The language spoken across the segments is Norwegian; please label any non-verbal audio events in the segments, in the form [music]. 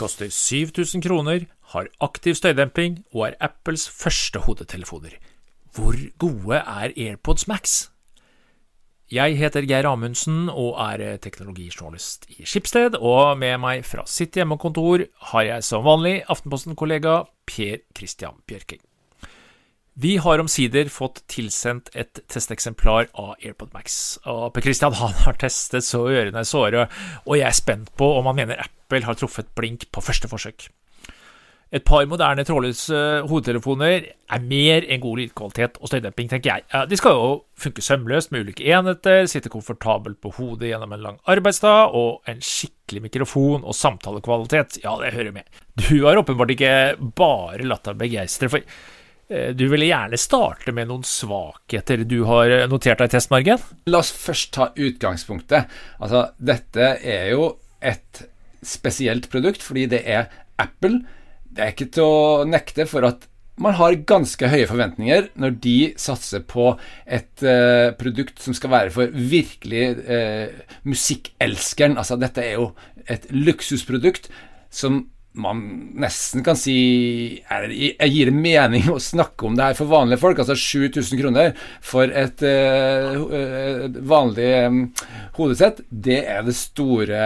koster 7000 kroner, har aktiv støydemping og er Apples første hodetelefoner. Hvor gode er AirPods Max? Jeg heter Geir Amundsen og er teknologijournalist i Skipsted, og med meg fra sitt hjemmekontor har jeg som vanlig Aftenposten-kollega Per Christian Bjørking. Vi har omsider fått tilsendt et testeksemplar av AirPod Max, og Per Christian han har testet så ørene er såre, og jeg er spent på om han mener Apple har truffet blink på første forsøk. Et par moderne trådløse hodetelefoner er mer enn god lydkvalitet og støydemping, tenker jeg. De skal jo funke sømløst med ulike enheter, sitte komfortabelt på hodet gjennom en lang arbeidsdag, og en skikkelig mikrofon og samtalekvalitet, ja, det hører med. Du har åpenbart ikke bare latt deg begeistre, for eh, du ville gjerne starte med noen svakheter du har notert deg i testmargen? La oss først ta utgangspunktet. Altså, dette er jo et spesielt produkt fordi det er Apple det er ikke til å nekte for at man har ganske høye forventninger når de satser på et uh, produkt som skal være for virkelig uh, musikkelskeren. Altså, dette er jo et luksusprodukt som man nesten kan si er, Jeg gir det mening å snakke om det her for vanlige folk. Altså 7000 kroner for et uh, vanlig um, hodesett. Det er det store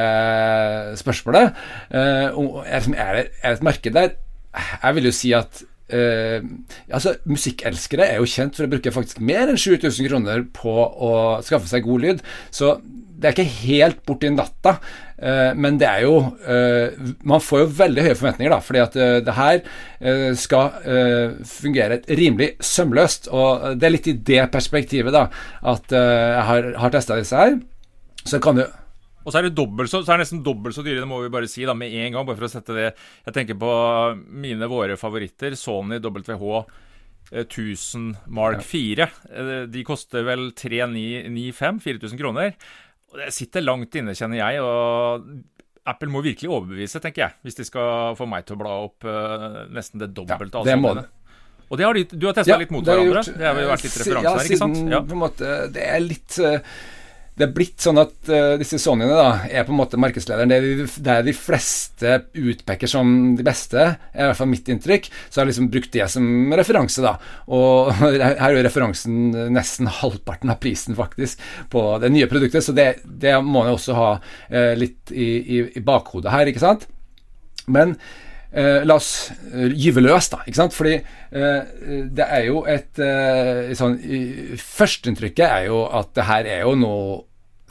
spørsmålet. Uh, er, er, det, et marked der? Jeg vil jo si at Uh, altså, Musikkelskere er jo kjent for å bruke faktisk mer enn 7000 kroner på å skaffe seg god lyd. Så det er ikke helt borti natta, uh, men det er jo uh, Man får jo veldig høye forventninger, da, fordi at det her skal fungere rimelig sømløst. Og det er litt i det perspektivet da at jeg har, har testa disse her. Så kan du og så er det dobbelt så, så er det nesten dobbelt så dyre, det må vi bare si da, med en gang. Bare for å sette det Jeg tenker på mine, våre favoritter. Sony WH 1000 Mark 4. Eh, de koster vel 3995, 4000 kroner. Det sitter langt inne, kjenner jeg. og Apple må virkelig overbevise, tenker jeg, hvis de skal få meg til å bla opp uh, nesten det dobbelte. Ja, det må det. Og har de, du har testa ja, litt mot hverandre? Det har jo vært litt referanse ja, her, ikke sant? Ja, på en måte, det er litt uh, det er blitt sånn at uh, disse Sonyene da, er på en måte markedslederen. Det er, de, det er de fleste utpeker som de beste, er i hvert fall mitt inntrykk. Så jeg har liksom brukt det som referanse, da. Og [laughs] her er jo referansen nesten halvparten av prisen, faktisk, på det nye produktet. Så det, det må en også ha uh, litt i, i, i, bakhodet her, ikke sant. Men Uh, la oss uh, gyve løs, da. ikke sant? Fordi eh, det er jo et sånn Førsteinntrykket er jo at det her er jo noe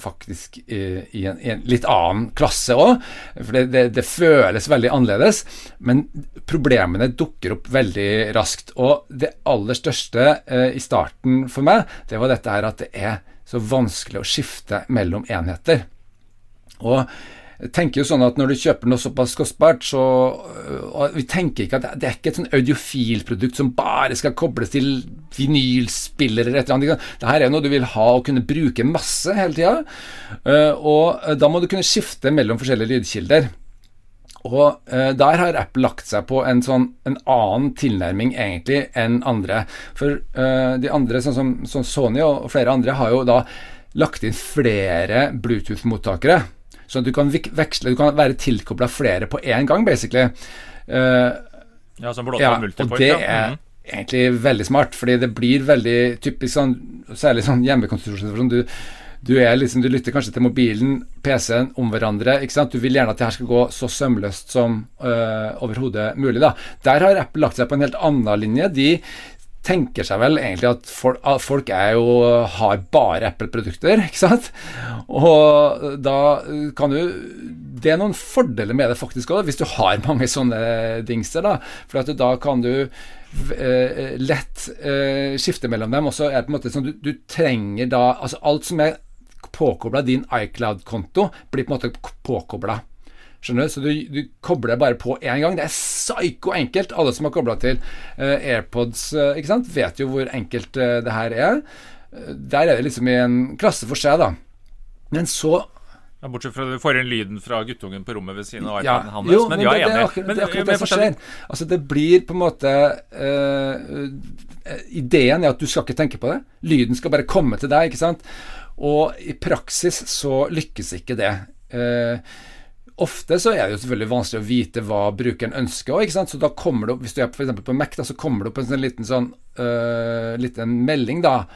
faktisk i, i, en, i en, litt annen klasse òg. For det, det, det, føles veldig annerledes. Men problemene dukker opp veldig raskt. Og det aller største i starten for meg, det var dette her at det er så vanskelig å skifte mellom enheter. Og jeg tenker jo sånn at Når du kjøper noe såpass kostbart, så Vi tenker ikke at det er ikke et sånn audiofilprodukt som bare skal kobles til vinylspillere eller et eller annet. Dette er noe du vil ha og kunne bruke masse hele tida. Eh, og da må du kunne skifte mellom forskjellige lydkilder. Og der har Apple lagt seg på en sånn en annen tilnærming egentlig enn andre. For de andre, sånn som sånn Sony og flere andre, har jo da lagt inn flere Bluetooth-mottakere. Så du kan veksle, du kan være tilkobla flere på én gang, basically. Uh, ja, som blått ja, multipoint, og det er mm. egentlig veldig smart, fordi det blir veldig typisk sånn, særlig sånn hjemmekonstruksjon, Du, du, liksom, du lytter kanskje til mobilen, PC-en om hverandre. ikke sant? Du vil gjerne at det her skal gå så sømløst som uh, overhodet mulig. da. Der har Apple lagt seg på en helt annen linje. De tenker seg vel egentlig at folk, folk er jo, har bare Apple-produkter, ikke sant? Og da kan du Det er noen fordeler med det faktisk òg, hvis du har mange sånne dingser, da. For at da kan du eh, lett eh, skifte mellom dem. Og så er det på en måte sånn du, du trenger da Altså alt som er påkobla din iCloud-konto, blir på en måte påkobla. Skjønner du? Så du, du kobler bare på én gang. Det er psyko enkelt. Alle som har kobla til uh, AirPods, uh, ikke sant, vet jo hvor enkelt uh, det her er. der er det liksom i en klasse for seg, da. Men så ja, Bortsett fra du får inn lyden fra guttungen på rommet ved siden av iPaden ja, hans. Jo, men, men enig. Det er akkurat, men, det, er akkurat det som skjer. Altså, det blir på en måte Ideen er at du skal ikke tenke på det. Lyden skal bare komme til deg, ikke sant. Og i praksis så lykkes ikke det. Uh, ofte så er det jo selvfølgelig vanskelig å vite hva brukeren ønsker òg, Så da kommer det opp, hvis du er for på Mac, da, så kommer det opp en sånn liten sånn uh, liten melding, da.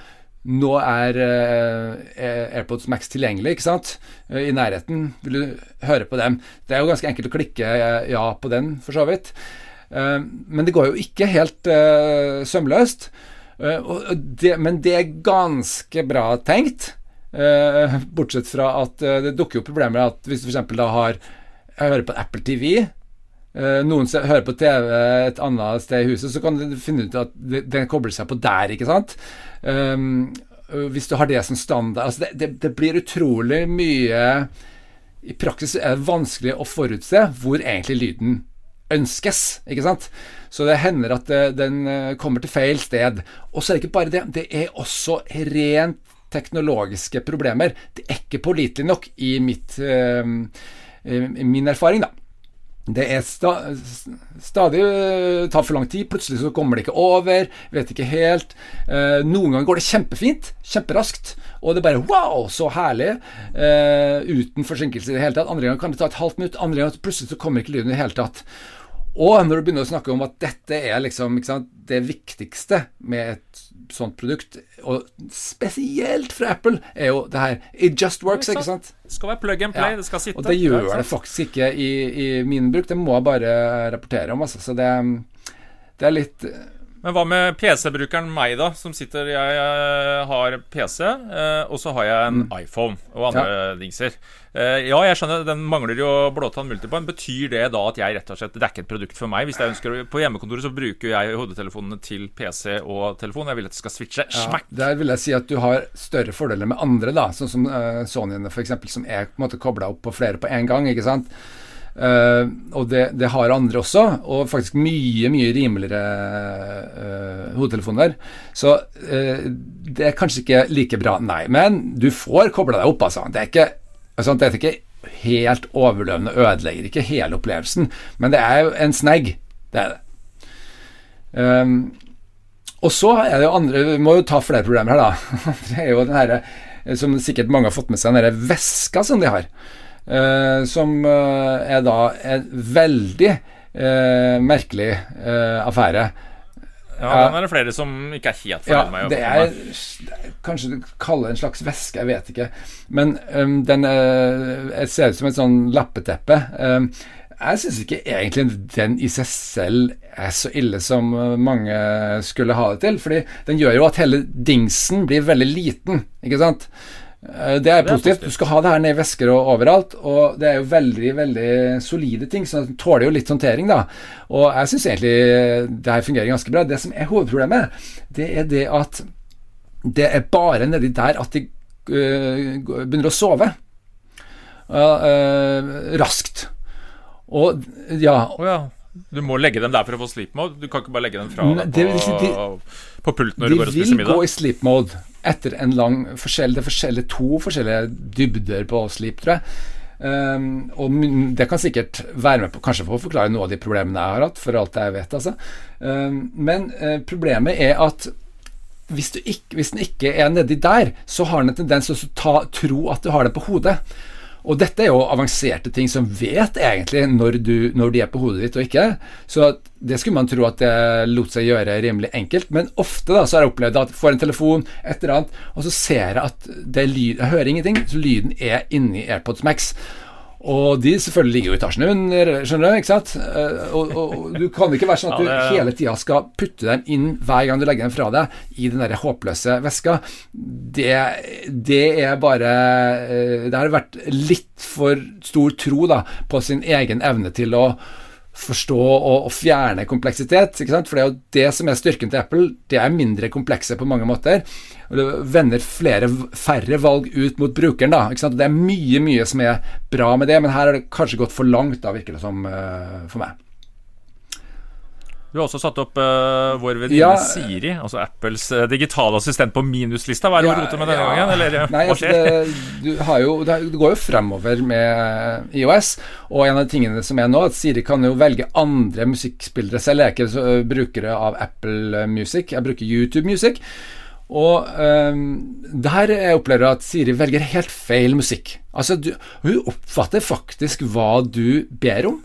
Nå er uh, AirPods Max tilgjengelig, ikke sant? Uh, I nærheten. Vil du høre på dem? Det er jo ganske enkelt å klikke ja på den, for så vidt. men det går jo ikke helt sømløst. Det, men det er ganske bra tenkt. Uh, bortsett fra at uh, det dukker jo problemer at hvis du f.eks. da har Jeg hører på Apple TV. Uh, noen hører på TV et annet sted i huset, så kan du finne ut at den kobler seg på der, ikke sant. Um, hvis du har det som standard altså det, det, det, blir utrolig mye I praksis er det vanskelig å forutse hvor egentlig lyden ønskes, ikke sant. Så det hender at den kommer til feil sted. Og så er det ikke bare det, det er også rent teknologiske problemer. Det er ikke pålitelig nok i mitt, uh, min erfaring, da. Det er sta, stadig uh, tar for lang tid. Plutselig så kommer det ikke over. Vet ikke helt. Eh, noen ganger går det kjempefint. Kjemperaskt. Og det er bare wow, så herlig. Eh, uten forsinkelse i det hele tatt. Andre ganger kan det ta et halvt minutt. Andre ganger plutselig så kommer ikke lyden i det hele tatt. Og når du begynner å snakke om at dette er liksom sant, det viktigste med et sånt produkt, og spesielt fra Apple, er jo det her It just works, ikke sant? Det skal være plug and play, ja. det skal sitte. Og det gjør det faktisk ikke i, i min bruk. Det må jeg bare rapportere om, altså. Så det, det er litt men hva med PC-brukeren meg, da, som sitter Jeg har PC, eh, og så har jeg en mm. iPhone og andre ja. dingser. Eh, ja, jeg skjønner, den mangler jo blåtann multipoint. Betyr det da at jeg rett og slett Det er ikke et produkt for meg? Hvis jeg ønsker På hjemmekontoret så bruker jeg hodetelefonene til PC og telefon. Jeg vil at det skal switche. Ja, der vil jeg si at du har større fordeler med andre, da, sånn som uh, Sonyene f.eks., som er på en måte kobla opp på flere på en gang. ikke sant? Uh, og det, det, har andre også, og faktisk mye, mye rimeligere uh, hodetelefoner. Så uh, det er kanskje ikke like bra, nei. Men du får kobla deg opp, altså. Det er ikke, altså, det er ikke helt overlevende, ødelegger ikke hele opplevelsen, men det er jo en snegg. Det er det. Um, og så er det jo andre Vi må jo ta flere problemer her, da. [laughs] det er jo den herre, som sikkert mange har fått med seg, den derre veska som de har. Uh, som uh, er da en veldig uh, merkelig affære. Ja, den er det flere som ikke er helt fornøyd ja, med. Det er kanskje du kaller det en slags væske, jeg vet ikke. Men um, den ser ut som et sånn lappeteppe. Um, jeg syns ikke egentlig den i seg selv er så ille som mange skulle ha det til. Fordi den gjør jo at hele dingsen blir veldig liten, ikke sant. Eh, det er, positivt. Du skal ha det her nede i vesker og overalt. Og det er jo veldig veldig solide ting, så den tåler jo litt håndtering. da Og jeg syns egentlig det her fungerer ganske bra. Det som er hovedproblemet, det er det at det er bare nedi der at de uh, begynner å sove. Uh, uh, raskt. Og ja, oh, ja. Du må legge dem der for å få sleep mode? Du kan ikke bare legge dem fra deg på, de, pulten når du går og spiser middag? De vil gå i sleep mode etter en lang forskjell, Det er forskjellige, to forskjellige dybder på sleep, tror jeg. Um, og det kan sikkert være med på Kanskje for å forklare noe av de problemene jeg har hatt, for alt jeg vet, altså. Um, men uh, problemet er at hvis, ikke, hvis, den ikke er nedi der, så har den en tendens til å tro at du har det på hodet. Og dette er jo avanserte ting som vet egentlig når, du, når de er på hodet ditt og ikke. Så det skulle man tro at det lot seg gjøre rimelig enkelt. Men ofte da, så har jeg opplevd at jeg får en telefon, et eller annet, og så ser jeg at det lyd, jeg hører ingenting, så lyden er inni AirPods Max. Og de selvfølgelig ligger jo i etasjen under, skjønner du. ikke sant? Eh, og, og, og, du kan ikke være sånn at du hele tida skal putte dem inn hver gang du legger dem fra deg i den der håpløse veska. Det, det er bare eh, Det har vært litt for stor tro da, på sin egen evne til å forstå og, og, fjerne kompleksitet. ikke sant? For det er jo det som er styrken til Apple. Det er mindre komplekse på mange måter. Vender flere, færre valg ut mot brukeren. da? Det er mye mye som er bra med det, men her har det kanskje gått for langt, da, virker det som uh, for meg. Du har også satt opp uh, vår venninne ja, Siri, altså Apples uh, digitale assistent, på minuslista. Hva er det ja, du roter med denne ja. gangen? Eller, Nei, hva altså, skjer? Det, du har jo, det, går jo fremover med IOS, og en av de tingene som er nå, at Siri kan jo velge andre musikkspillere selv. Jeg er ikke så, brukere av Apple Music, jeg bruker YouTube Music. Og um, der jeg opplever at Siri velger helt feil musikk. Altså, du, Hun oppfatter faktisk hva du ber om.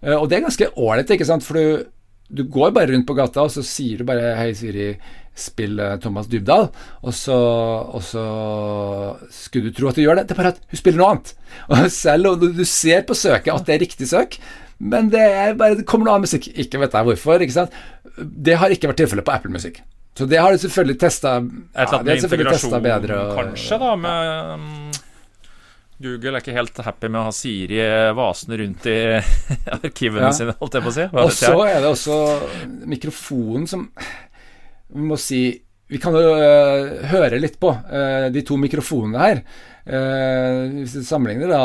Uh, og det er ganske ålreit, ikke sant, for du, du, går bare rundt på gata, og så sier du bare 'Hei, Siri, spill uh, Thomas Dybdahl', og så, og så skulle du tro at du gjør det. Det er bare at hun spiller noe annet. [laughs] Og selv om du ser på søket at det er riktig søk, men det, er bare, det kommer noe annen musikk. Ikke vet jeg hvorfor. ikke sant? Det har ikke vært tilfellet på Apple-musikk. Så det har de selvfølgelig testa annet med integrasjon, bedre, kanskje, da, med um, Google er ikke helt happy med å ha Siri vasende rundt i [laughs] arkivene ja. sine, holdt jeg på å si. Og så er det også mikrofonen som Vi må si Vi kan jo uh, høre litt på uh, de to mikrofonene her. Uh, hvis vi sammenligner da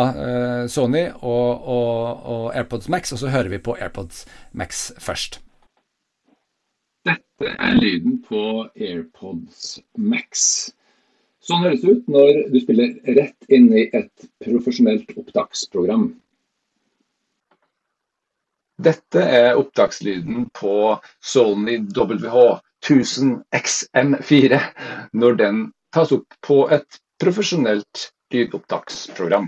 Sony og, og, og AirPods Max, og så hører vi på AirPods Max først. Dette er lyden på AirPods Max. Sånn høres det ut når du spiller rett inn i et profesjonelt opptaksprogram. Dette er opptakslyden på Sony WH1000 XM4 når den tas opp på et profesjonelt lydopptaksprogram.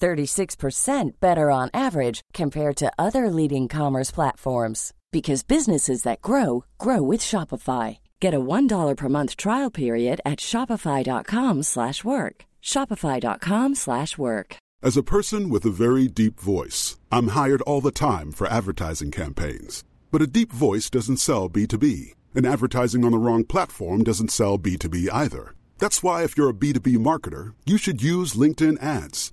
36% better on average compared to other leading commerce platforms because businesses that grow grow with Shopify. Get a $1 per month trial period at shopify.com/work. shopify.com/work. As a person with a very deep voice, I'm hired all the time for advertising campaigns. But a deep voice doesn't sell B2B, and advertising on the wrong platform doesn't sell B2B either. That's why if you're a B2B marketer, you should use LinkedIn ads.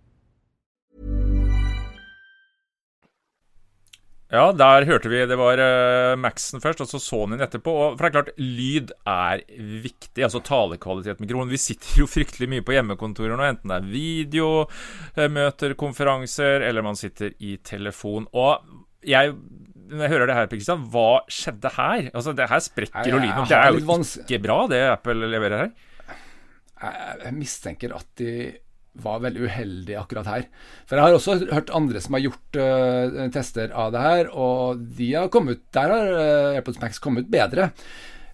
Ja, der hørte vi det var uh, Maxen først, og så Sonyen etterpå. Og for det er klart, lyd er viktig. Altså talekvalitet med mikrofonen. Vi sitter jo fryktelig mye på hjemmekontorer nå, enten det er video, uh, møter, konferanser, eller man sitter i telefon. Og jeg når jeg hører det her, Per hva skjedde her? Altså, Det her sprekker jo lyden. Det er jo ikke bra, det Apple leverer her. jeg, jeg mistenker at de var veldig uheldig akkurat her. For jeg har også hørt andre som har gjort uh, tester av det her, og de har kommet, der har uh, AirPods Max kommet bedre.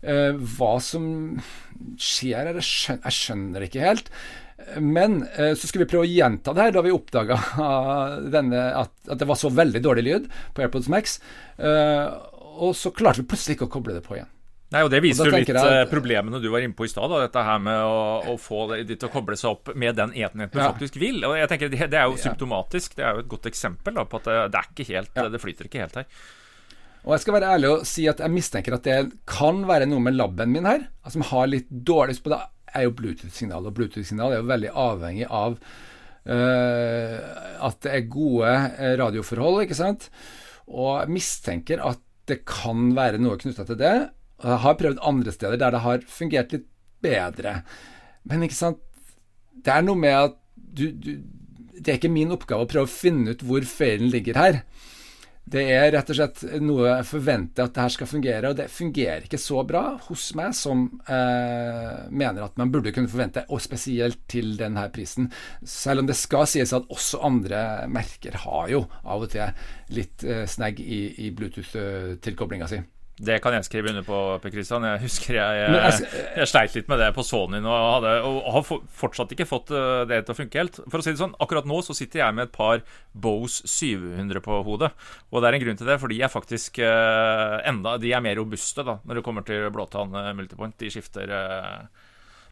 Uh, hva som skjer her, jeg skjønner, jeg ikke helt. Men så skal vi prøve å gjenta det her da vi oppdaga [laughs] at, at det var så veldig dårlig lyd på AirPods Max. Og så klarte vi plutselig ikke å koble det på igjen. Nei, og Det viser Og jo litt eh, at- problemene du var inne på i stad. Dette her med å, å få de til å koble seg opp med den enheten du Ja. faktisk vil. Og jeg tenker Det, det er jo symptomatisk. Det er jo et godt eksempel da, på at det, er ikke helt, Ja. det flyter ikke helt her. Og jeg skal være ærlig og si at jeg mistenker at det kan være noe med laben min her, altså, som har litt dårlig på det, er jo Bluetooth-signal. Og Bluetooth-signal er jo veldig avhengig av øh, at det er gode eh, radioforhold, ikke sant. Og jeg mistenker at det kan være noe knytta til det. Jeg har prøvd andre steder der det har fungert litt bedre. Men ikke sant, det er noe med at du, du Det er ikke min oppgave å prøve å finne ut hvor feilen ligger her. Det er rett og slett noe jeg forventer at det her skal fungere, og det fungerer ikke så bra hos meg som eh, mener at man burde kunne forvente, og spesielt til denne prisen. Selv om det skal sies at også andre merker har jo av og til litt eh, snegg i, i Bluetooth-tilkoblinga si. Det kan jeg skrive under på, Per Kristian. Jeg husker jeg, jeg, jeg jeg sleit litt med det på Sonyen og, hadde, og har fortsatt ikke fått eh, det til å funke helt. For å si det sånn, Akkurat nå så sitter jeg med et par Bose 700 på hodet. Og det er en grunn til det, for de er faktisk eh, enda De er mer robuste da når det kommer til blåtann eh, multipoint. De skifter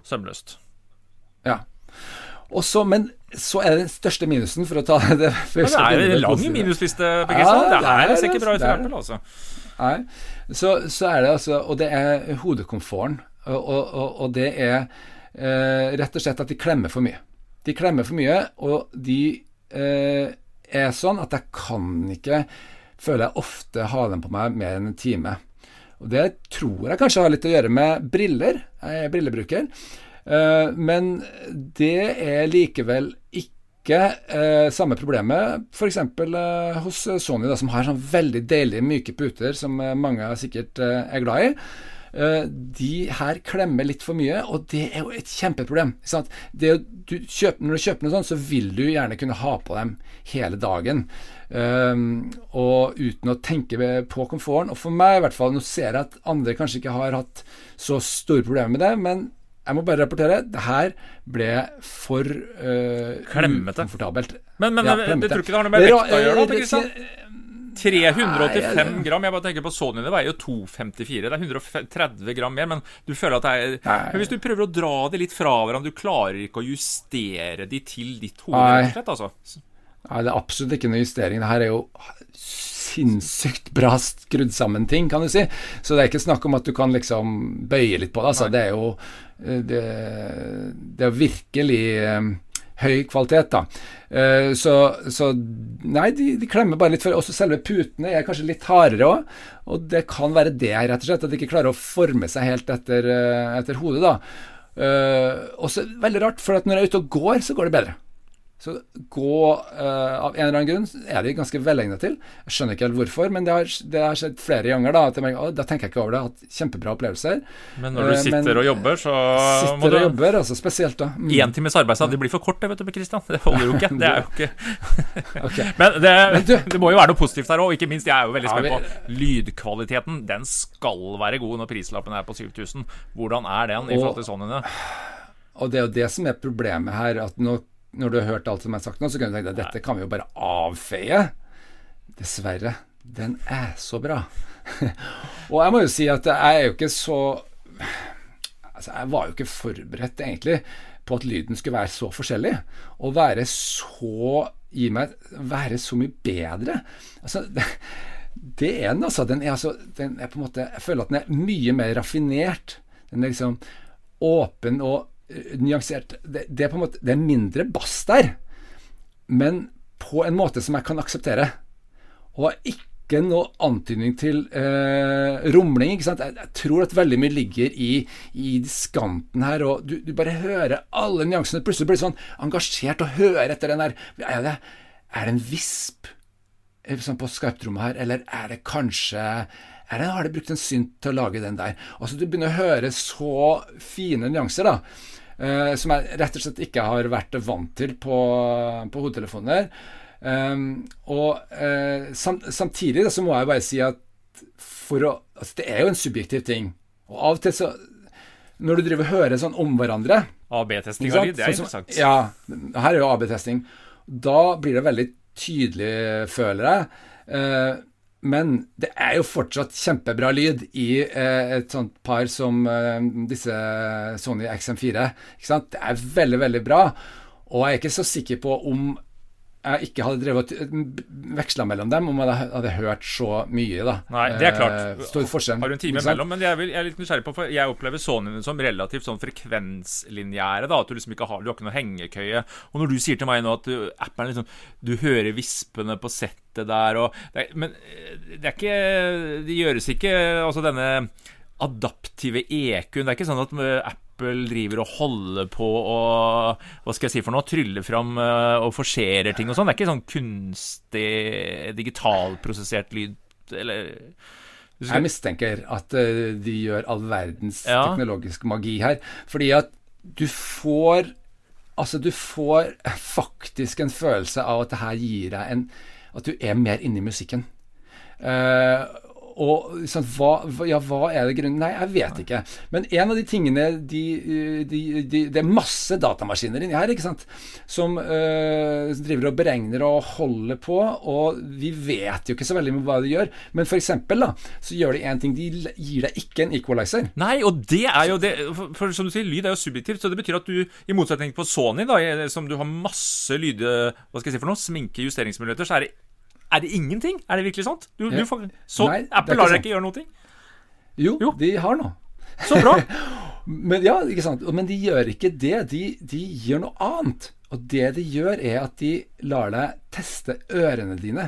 sømløst. Ja. Og så, men så er den største minusen, for å ta [laughs] det første det er en lang minusliste, Per Ja, det er ser ikke bra ut for. Apple, altså. Nei. Så, så er det altså Og det er hodekomforten. Og, og, og, og det er eh, rett og slett at de klemmer for mye. De klemmer for mye, og de eh, er sånn at jeg kan ikke Føler jeg ofte ha dem på meg mer enn en time. Og det tror jeg kanskje har litt å gjøre med briller. Jeg er brillebruker. Eh, men det er likevel ikke eh, samme problemet f.eks. Eh, hos Sony, da, som har sånn veldig deilige, myke puter som eh, mange sikkert eh, er glad i. Eh, de her klemmer litt for mye, og det er jo et kjempeproblem. Det, du kjøper, når du kjøper noe sånt, så vil du gjerne kunne ha på dem hele dagen. Eh, og uten å tenke på komforten. Og for meg, i hvert fall, nå ser jeg at andre kanskje ikke har hatt så store problemer med det, men jeg må bare rapportere, det her ble for uh, Klemmete. Men, men Ja, jeg, klemmete. du tror ikke det har noe med Det vekta å gjøre, da? Kristian? 385 Nei, gram. Jeg bare tenker på Sony, det veier jo 254. Det er 130 gram mer, men du føler at det er Nei. Men Hvis du prøver å dra det litt fra hverandre, du klarer ikke å justere de til ditt hode, rett og slett, altså. Nei, det er absolutt ikke noe justering. Det her er jo sinnssykt bra skrudd sammen ting, kan du si. Så det er ikke snakk om at du kan liksom bøye litt på det. Altså. Det er jo eh, det, det er virkelig eh, høy kvalitet, da. Eh, så, så nei, de, de klemmer bare litt for Også selve putene er kanskje litt hardere òg. Og det kan være det, rett og slett. At de ikke klarer å forme seg helt etter, eh, etter hodet, da. Uh, også veldig rart, for når jeg er ute og går, så går det bedre. Så gå uh, av en eller annen grunn er de ganske velegnet til. Jeg skjønner ikke helt hvorfor, men det har, det har skjedd flere ganger. Da at jeg «Å, da tenker jeg ikke over det. Jeg har hatt kjempebra opplevelser. Men når du uh, sitter men- og jobber, så må Sitter du og jobber, altså spesielt da. Mm. Én times arbeidsdag, det blir for kort det, vet du, Kristian. Det holder jo ikke. [laughs] Det er jo ikke [laughs] okay. Men det, Men du- det må jo være noe positivt her òg. Ikke minst, jeg er jo veldig Ja, spent vi- på lydkvaliteten. Den skal være god når prislappen er på 7000. Hvordan er den i Og- forhold til Sonyene? Og det er jo det som er problemet her. At nå, når du har hørt alt som er sagt nå, så kan du tenke deg dette kan vi jo bare avfeie. Dessverre. Den er så bra. [laughs] og jeg må jo si at jeg er jo ikke så Altså, jeg var jo ikke forberedt, egentlig, på at lyden skulle være så forskjellig. Å være så Gi meg Være så mye bedre. Altså det, [laughs] det er den, altså. Den er, altså, den er på en måte Jeg føler at den er mye mer raffinert. Den er liksom åpen og nyansert. Det, det er på en måte Det er mindre bass der, men på en måte som jeg kan akseptere. Og ikke noe antydning til eh, rumling. ikke sant? Jeg, jeg tror at veldig mye ligger i, i diskanten her, og du, du bare hører alle nyansene. Plutselig blir du sånn engasjert og hører etter den der Er det, er det en visp? eh, sånn på skarptrommet her, eller er det kanskje er det, Har de brukt en synt til å lage den der? Altså Du begynner å høre så fine nyanser, da. Uh, som jeg rett og slett ikke har vært vant til på, på hodetelefoner. Um, og uh, sam, samtidig da, så må jeg bare si at for å Altså, det er jo en subjektiv ting. Og av og til så Når du driver og hører sånn om hverandre AB-testing det er Sånn interessant. Ja, her er jo AB-testing. Da blir det veldig tydelig, føler jeg. Eh, men det er jo fortsatt kjempebra lyd i eh, et sånt par som eh, disse Sony XM4. Ikke sant? Det er veldig, veldig bra. Og jeg er ikke så sikker på om jeg ikke hadde drevet veksla mellom dem, om jeg hadde hørt så mye, da. Nei, det er Eh, klart. Stor forskjell. Har du en time mellom, imellom? Men jeg, vil, jeg er litt nysgjerrig på, for jeg opplever sonene som relativt sånn frekvenslinjære. da, At du liksom ikke har, du har ikke noe hengekøye. Og når du sier til meg nå at du, appen liksom Du hører vispene på settet der og det er, Men eh, det er ikke Det gjøres ikke Altså denne adaptive EQ-en. Det er ikke sånn at eh, Apple driver og holder på og Hva skal jeg si for noe? Tryller fram eh, og forserer ting og sånn. Det er ikke sånn kunstig digitalprosessert lyd, eller skal- Jeg mistenker at eh, de gjør all verdens Ja. teknologisk magi her. Fordi at du får Altså, du får faktisk en følelse av at det her gir deg en At du er mer inne i musikken. Eh, og sånn, hva, ja, hva er det grunnen Nei, jeg vet ikke. Men en av de tingene de, de, de, Det er masse datamaskiner inni her, ikke sant, som øh, driver og beregner og holder på, og vi vet jo ikke så veldig mye hva de gjør. Men for eksempel, da, så gjør de én ting. De gir deg ikke en equalizer. Nei, og det er jo det For, for som du sier, lyd er jo subjektivt, så det betyr at du, i motsetning på Sony, da, som du har masse lyd... Hva skal jeg si for noe? Sminke, justeringsmuligheter, så er det, er det ingenting? Er det virkelig sant? Du, Ja. du får, så Nei, Apple lar deg ikke gjøre noe? Jo, Jo. de har noe. Så bra! [laughs] Men, ja, ikke sant? Men de gjør ikke det. De, de gjør noe annet. Og det de gjør, er at de lar deg teste ørene dine.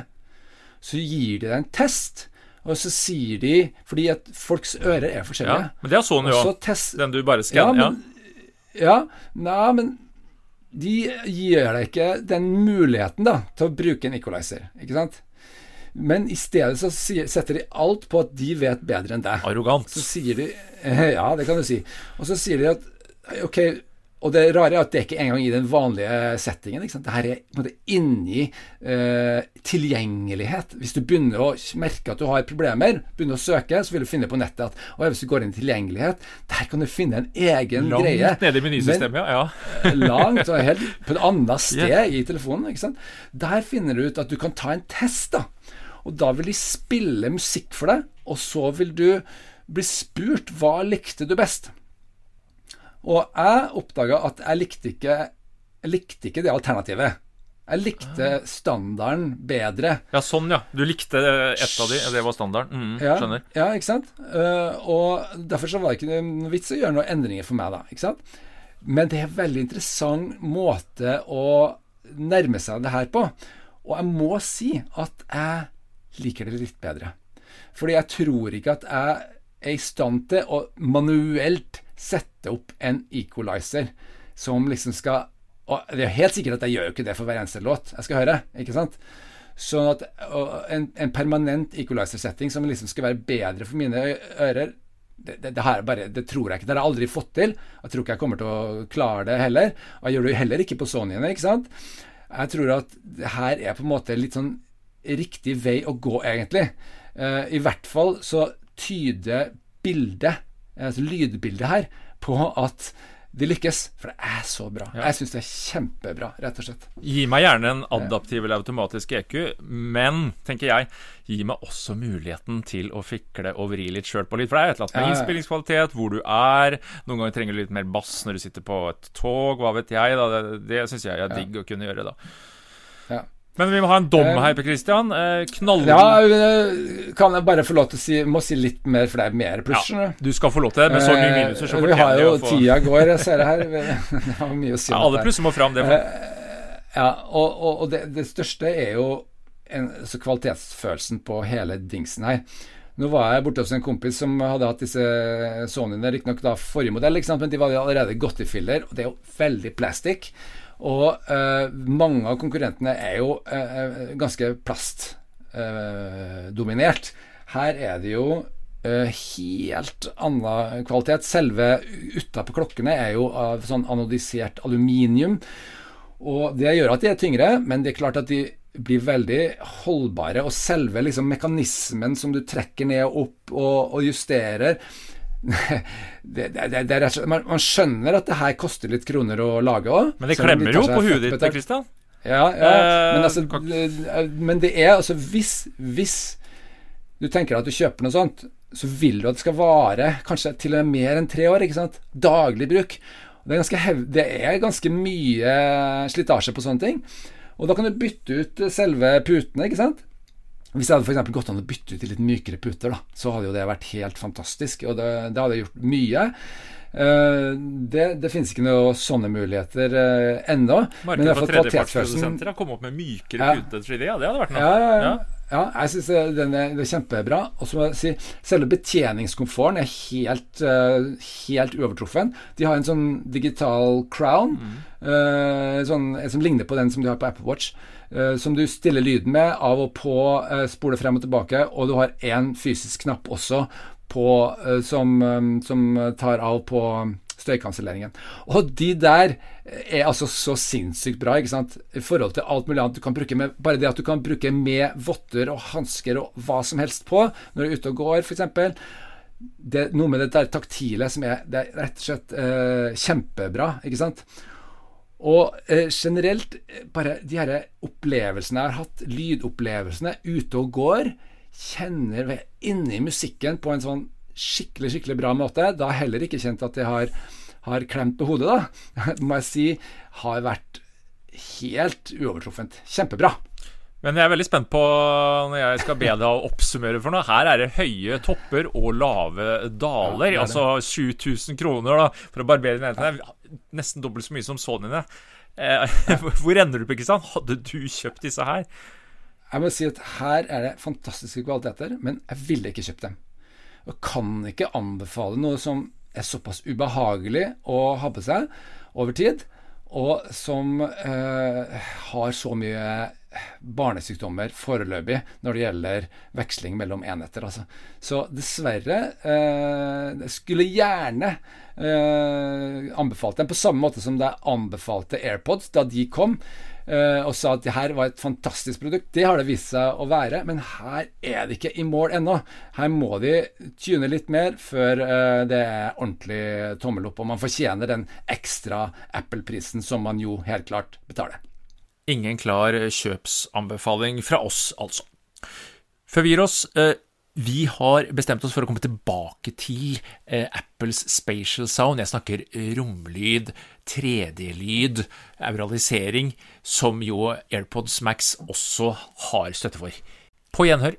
Så gir de deg en test, og så sier de Fordi at folks ører er Ja, forskjellige. men det er Sony òg. test- Den du bare Ja, skanner. Ja, men, ja, nei, men de gir deg ikke den muligheten da til å bruke en equalizer, ikke sant? Men i stedet så setter de alt på at de vet bedre enn deg. Arrogant. Så sier de Ja, det kan du si. Og så sier de at Ok, og det rare er at det er ikke engang i den vanlige settingen. Ikke sant? Det er på en måte inni eh, tilgjengelighet. Hvis du begynner å merke at du har problemer, begynner å søke, så vil du finne på nettet at og hvis du går inn i tilgjengelighet, der kan du finne en egen Langt greie. nede i menysystemet, ja. ja. [laughs] langt og helt på et annet sted i telefonen. Der finner du ut at du kan ta en test. da Og da vil de spille musikk for deg, og så vil du bli spurt hva likte du best. Og jeg oppdaga at jeg likte ikke Jeg likte ikke det alternativet. Jeg likte standarden bedre. ja, sånn, ja. Du likte ett av de, det var standarden. Mm, Ja, Skjønner. ja, ikke sant? Eh, og derfor så var det ikke noe vits å gjøre noen endringer for meg, da. ikke sant? Men det er en veldig interessant måte å nærme seg det her på. Og jeg må si at jeg liker det litt bedre. Fordi jeg tror ikke at jeg er i stand til å manuelt sette opp en equalizer som liksom skal Og det er helt sikkert at jeg gjør jo ikke det for hver eneste låt jeg skal høre, ikke sant? Sånn at en, en permanent equalizer-setting som liksom skal være bedre for mine ører det, det, det, bare, det tror jeg ikke. Det har jeg aldri fått til. Jeg tror ikke jeg kommer til å klare det heller. Og jeg gjør det jo heller ikke på Sonyene, ikke sant. Jeg tror at det her er på en måte litt sånn riktig vei å gå, egentlig. Uh, I hvert fall så tyder bildet, altså lydbildet her, på at de lykkes. For det er så bra. Jeg syns det er kjempebra, rett og slett. Gi meg gjerne en adaptiv eller automatisk EQ, men, tenker jeg, gi meg også muligheten til å fikle og vri litt sjøl på lyd. For det er et eller annet med Ja, ja. innspillingskvalitet, hvor du er. Noen ganger trenger du litt mer bass når du sitter på et tog, hva vet jeg. Da. Det, det syns jeg er digg å kunne gjøre, da. Ja. Men vi må ha en dom Eh, her, Per Christian. Eh, knall... Ja, eh, kan jeg bare få lov til å si Må si litt mer, for det er mer pluss, Ja, du. Skal få lov til det, med så mye minuser, så Vi har jo å få tida går, jeg ser det her. [laughs] Vi har mye å si. ja, Alle plusser må fram. Det Ja, og, og, og det, det største er jo en, kvalitetsfølelsen på hele dingsen her. Nå var jeg borte hos en kompis som hadde hatt disse Sonyene, riktignok da forrige modell, men de var allerede godt i filler, og det er jo veldig plastikk. Og eh, mange av konkurrentene er jo eh, ganske plastdominert. iPhone-dominert. Her er det jo eh, helt annen kvalitet. Selve utapå klokkene er jo av sånn anodisert aluminium. Og det gjør at de er tyngre, men det er klart at de blir veldig holdbare. Og selve liksom mekanismen som du trekker ned og opp og, og justerer det, det, det, er, man, man, skjønner at det her koster litt kroner å lage òg. Men det klemmer jo på huet ditt, Kristian. Ja, ja. Men, altså, men, det er altså hvis, hvis du tenker at du kjøper noe sånt, så vil du at det skal vare kanskje til og med mer enn tre år. ikke sant? Daglig bruk. Det er, ganske, det er ganske mye slitasje på sånne ting. Og da kan du bytte ut selve putene, ikke sant. Hvis det hadde for gått an å bytte ut til litt mykere puter, da, så hadde jo det vært helt fantastisk. Og det, det hadde gjort mye. Uh, det, det, finnes ikke noe sånne muligheter uh, ennå. Markedet for tredjepartsprodusenter har kommet opp med mykere ja. pute 3D. Ja, det hadde vært noe. Ja, ja, ja. jeg syns det, det, er kjempebra. Og så må jeg si selve betjeningskomforten er helt, uh, helt uovertruffen. De har en sånn digital crown mm. sånn, som ligner på den som de har på Apple Watch. Eh, som du stiller lyden med, av og på, uh, spoler frem og tilbake, og du har én fysisk knapp også på, uh, som, som, tar av på støykanselleringen. Og de der er altså så sinnssykt bra ikke sant? i forhold til alt mulig annet du kan bruke med Bare det at du kan bruke med votter og hansker og hva som helst på når du er ute og går, f.eks. Noe med det der taktile som er, det er rett og slett kjempebra. ikke sant? Og eh, generelt, eh, bare de her opplevelsene jeg har hatt, lydopplevelsene, ute og går, kjenner inni musikken på en sånn skikkelig, skikkelig bra måte. Da har jeg heller ikke kjent at jeg har, har klemt på hodet, da. [laughs] Må jeg si har vært helt uovertruffent. Kjempebra. Men jeg er veldig spent på når jeg skal be deg å oppsummere for noe. Her er det høye topper og lave daler. Ja, altså 7000 kroner da, for å barbere nettene. Nesten dobbelt så mye som Sonyene. Eh, [laughs] hvor ender du på, Kristian? Hadde du kjøpt disse her? Jeg må si at her er det fantastiske kvaliteter, men jeg ville ikke kjøpt dem. Og kan ikke anbefale noe som er såpass ubehagelig å ha på seg over tid, og som eh, har så mye barnesykdommer foreløpig når det gjelder veksling mellom enheter. Altså. Så dessverre eh, skulle gjerne eh, anbefalt dem på samme måte som jeg anbefalte AirPods da de kom. Eh, og sa at det her var et fantastisk produkt. Det har det vist seg å være, men her er det ikke i mål ennå. Her må de tune litt mer før eh, det er ordentlig tommel opp, og man fortjener den ekstra Apple-prisen som man jo helt klart betaler. Ingen klar kjøpsanbefaling fra oss, altså. Før vi gir oss eh, vi har bestemt oss for å komme tilbake til eh, Apples spatial sound. Jeg snakker romlyd, 3D-lyd, auralisering, som jo AirPods Max også har støtte for. På gjenhør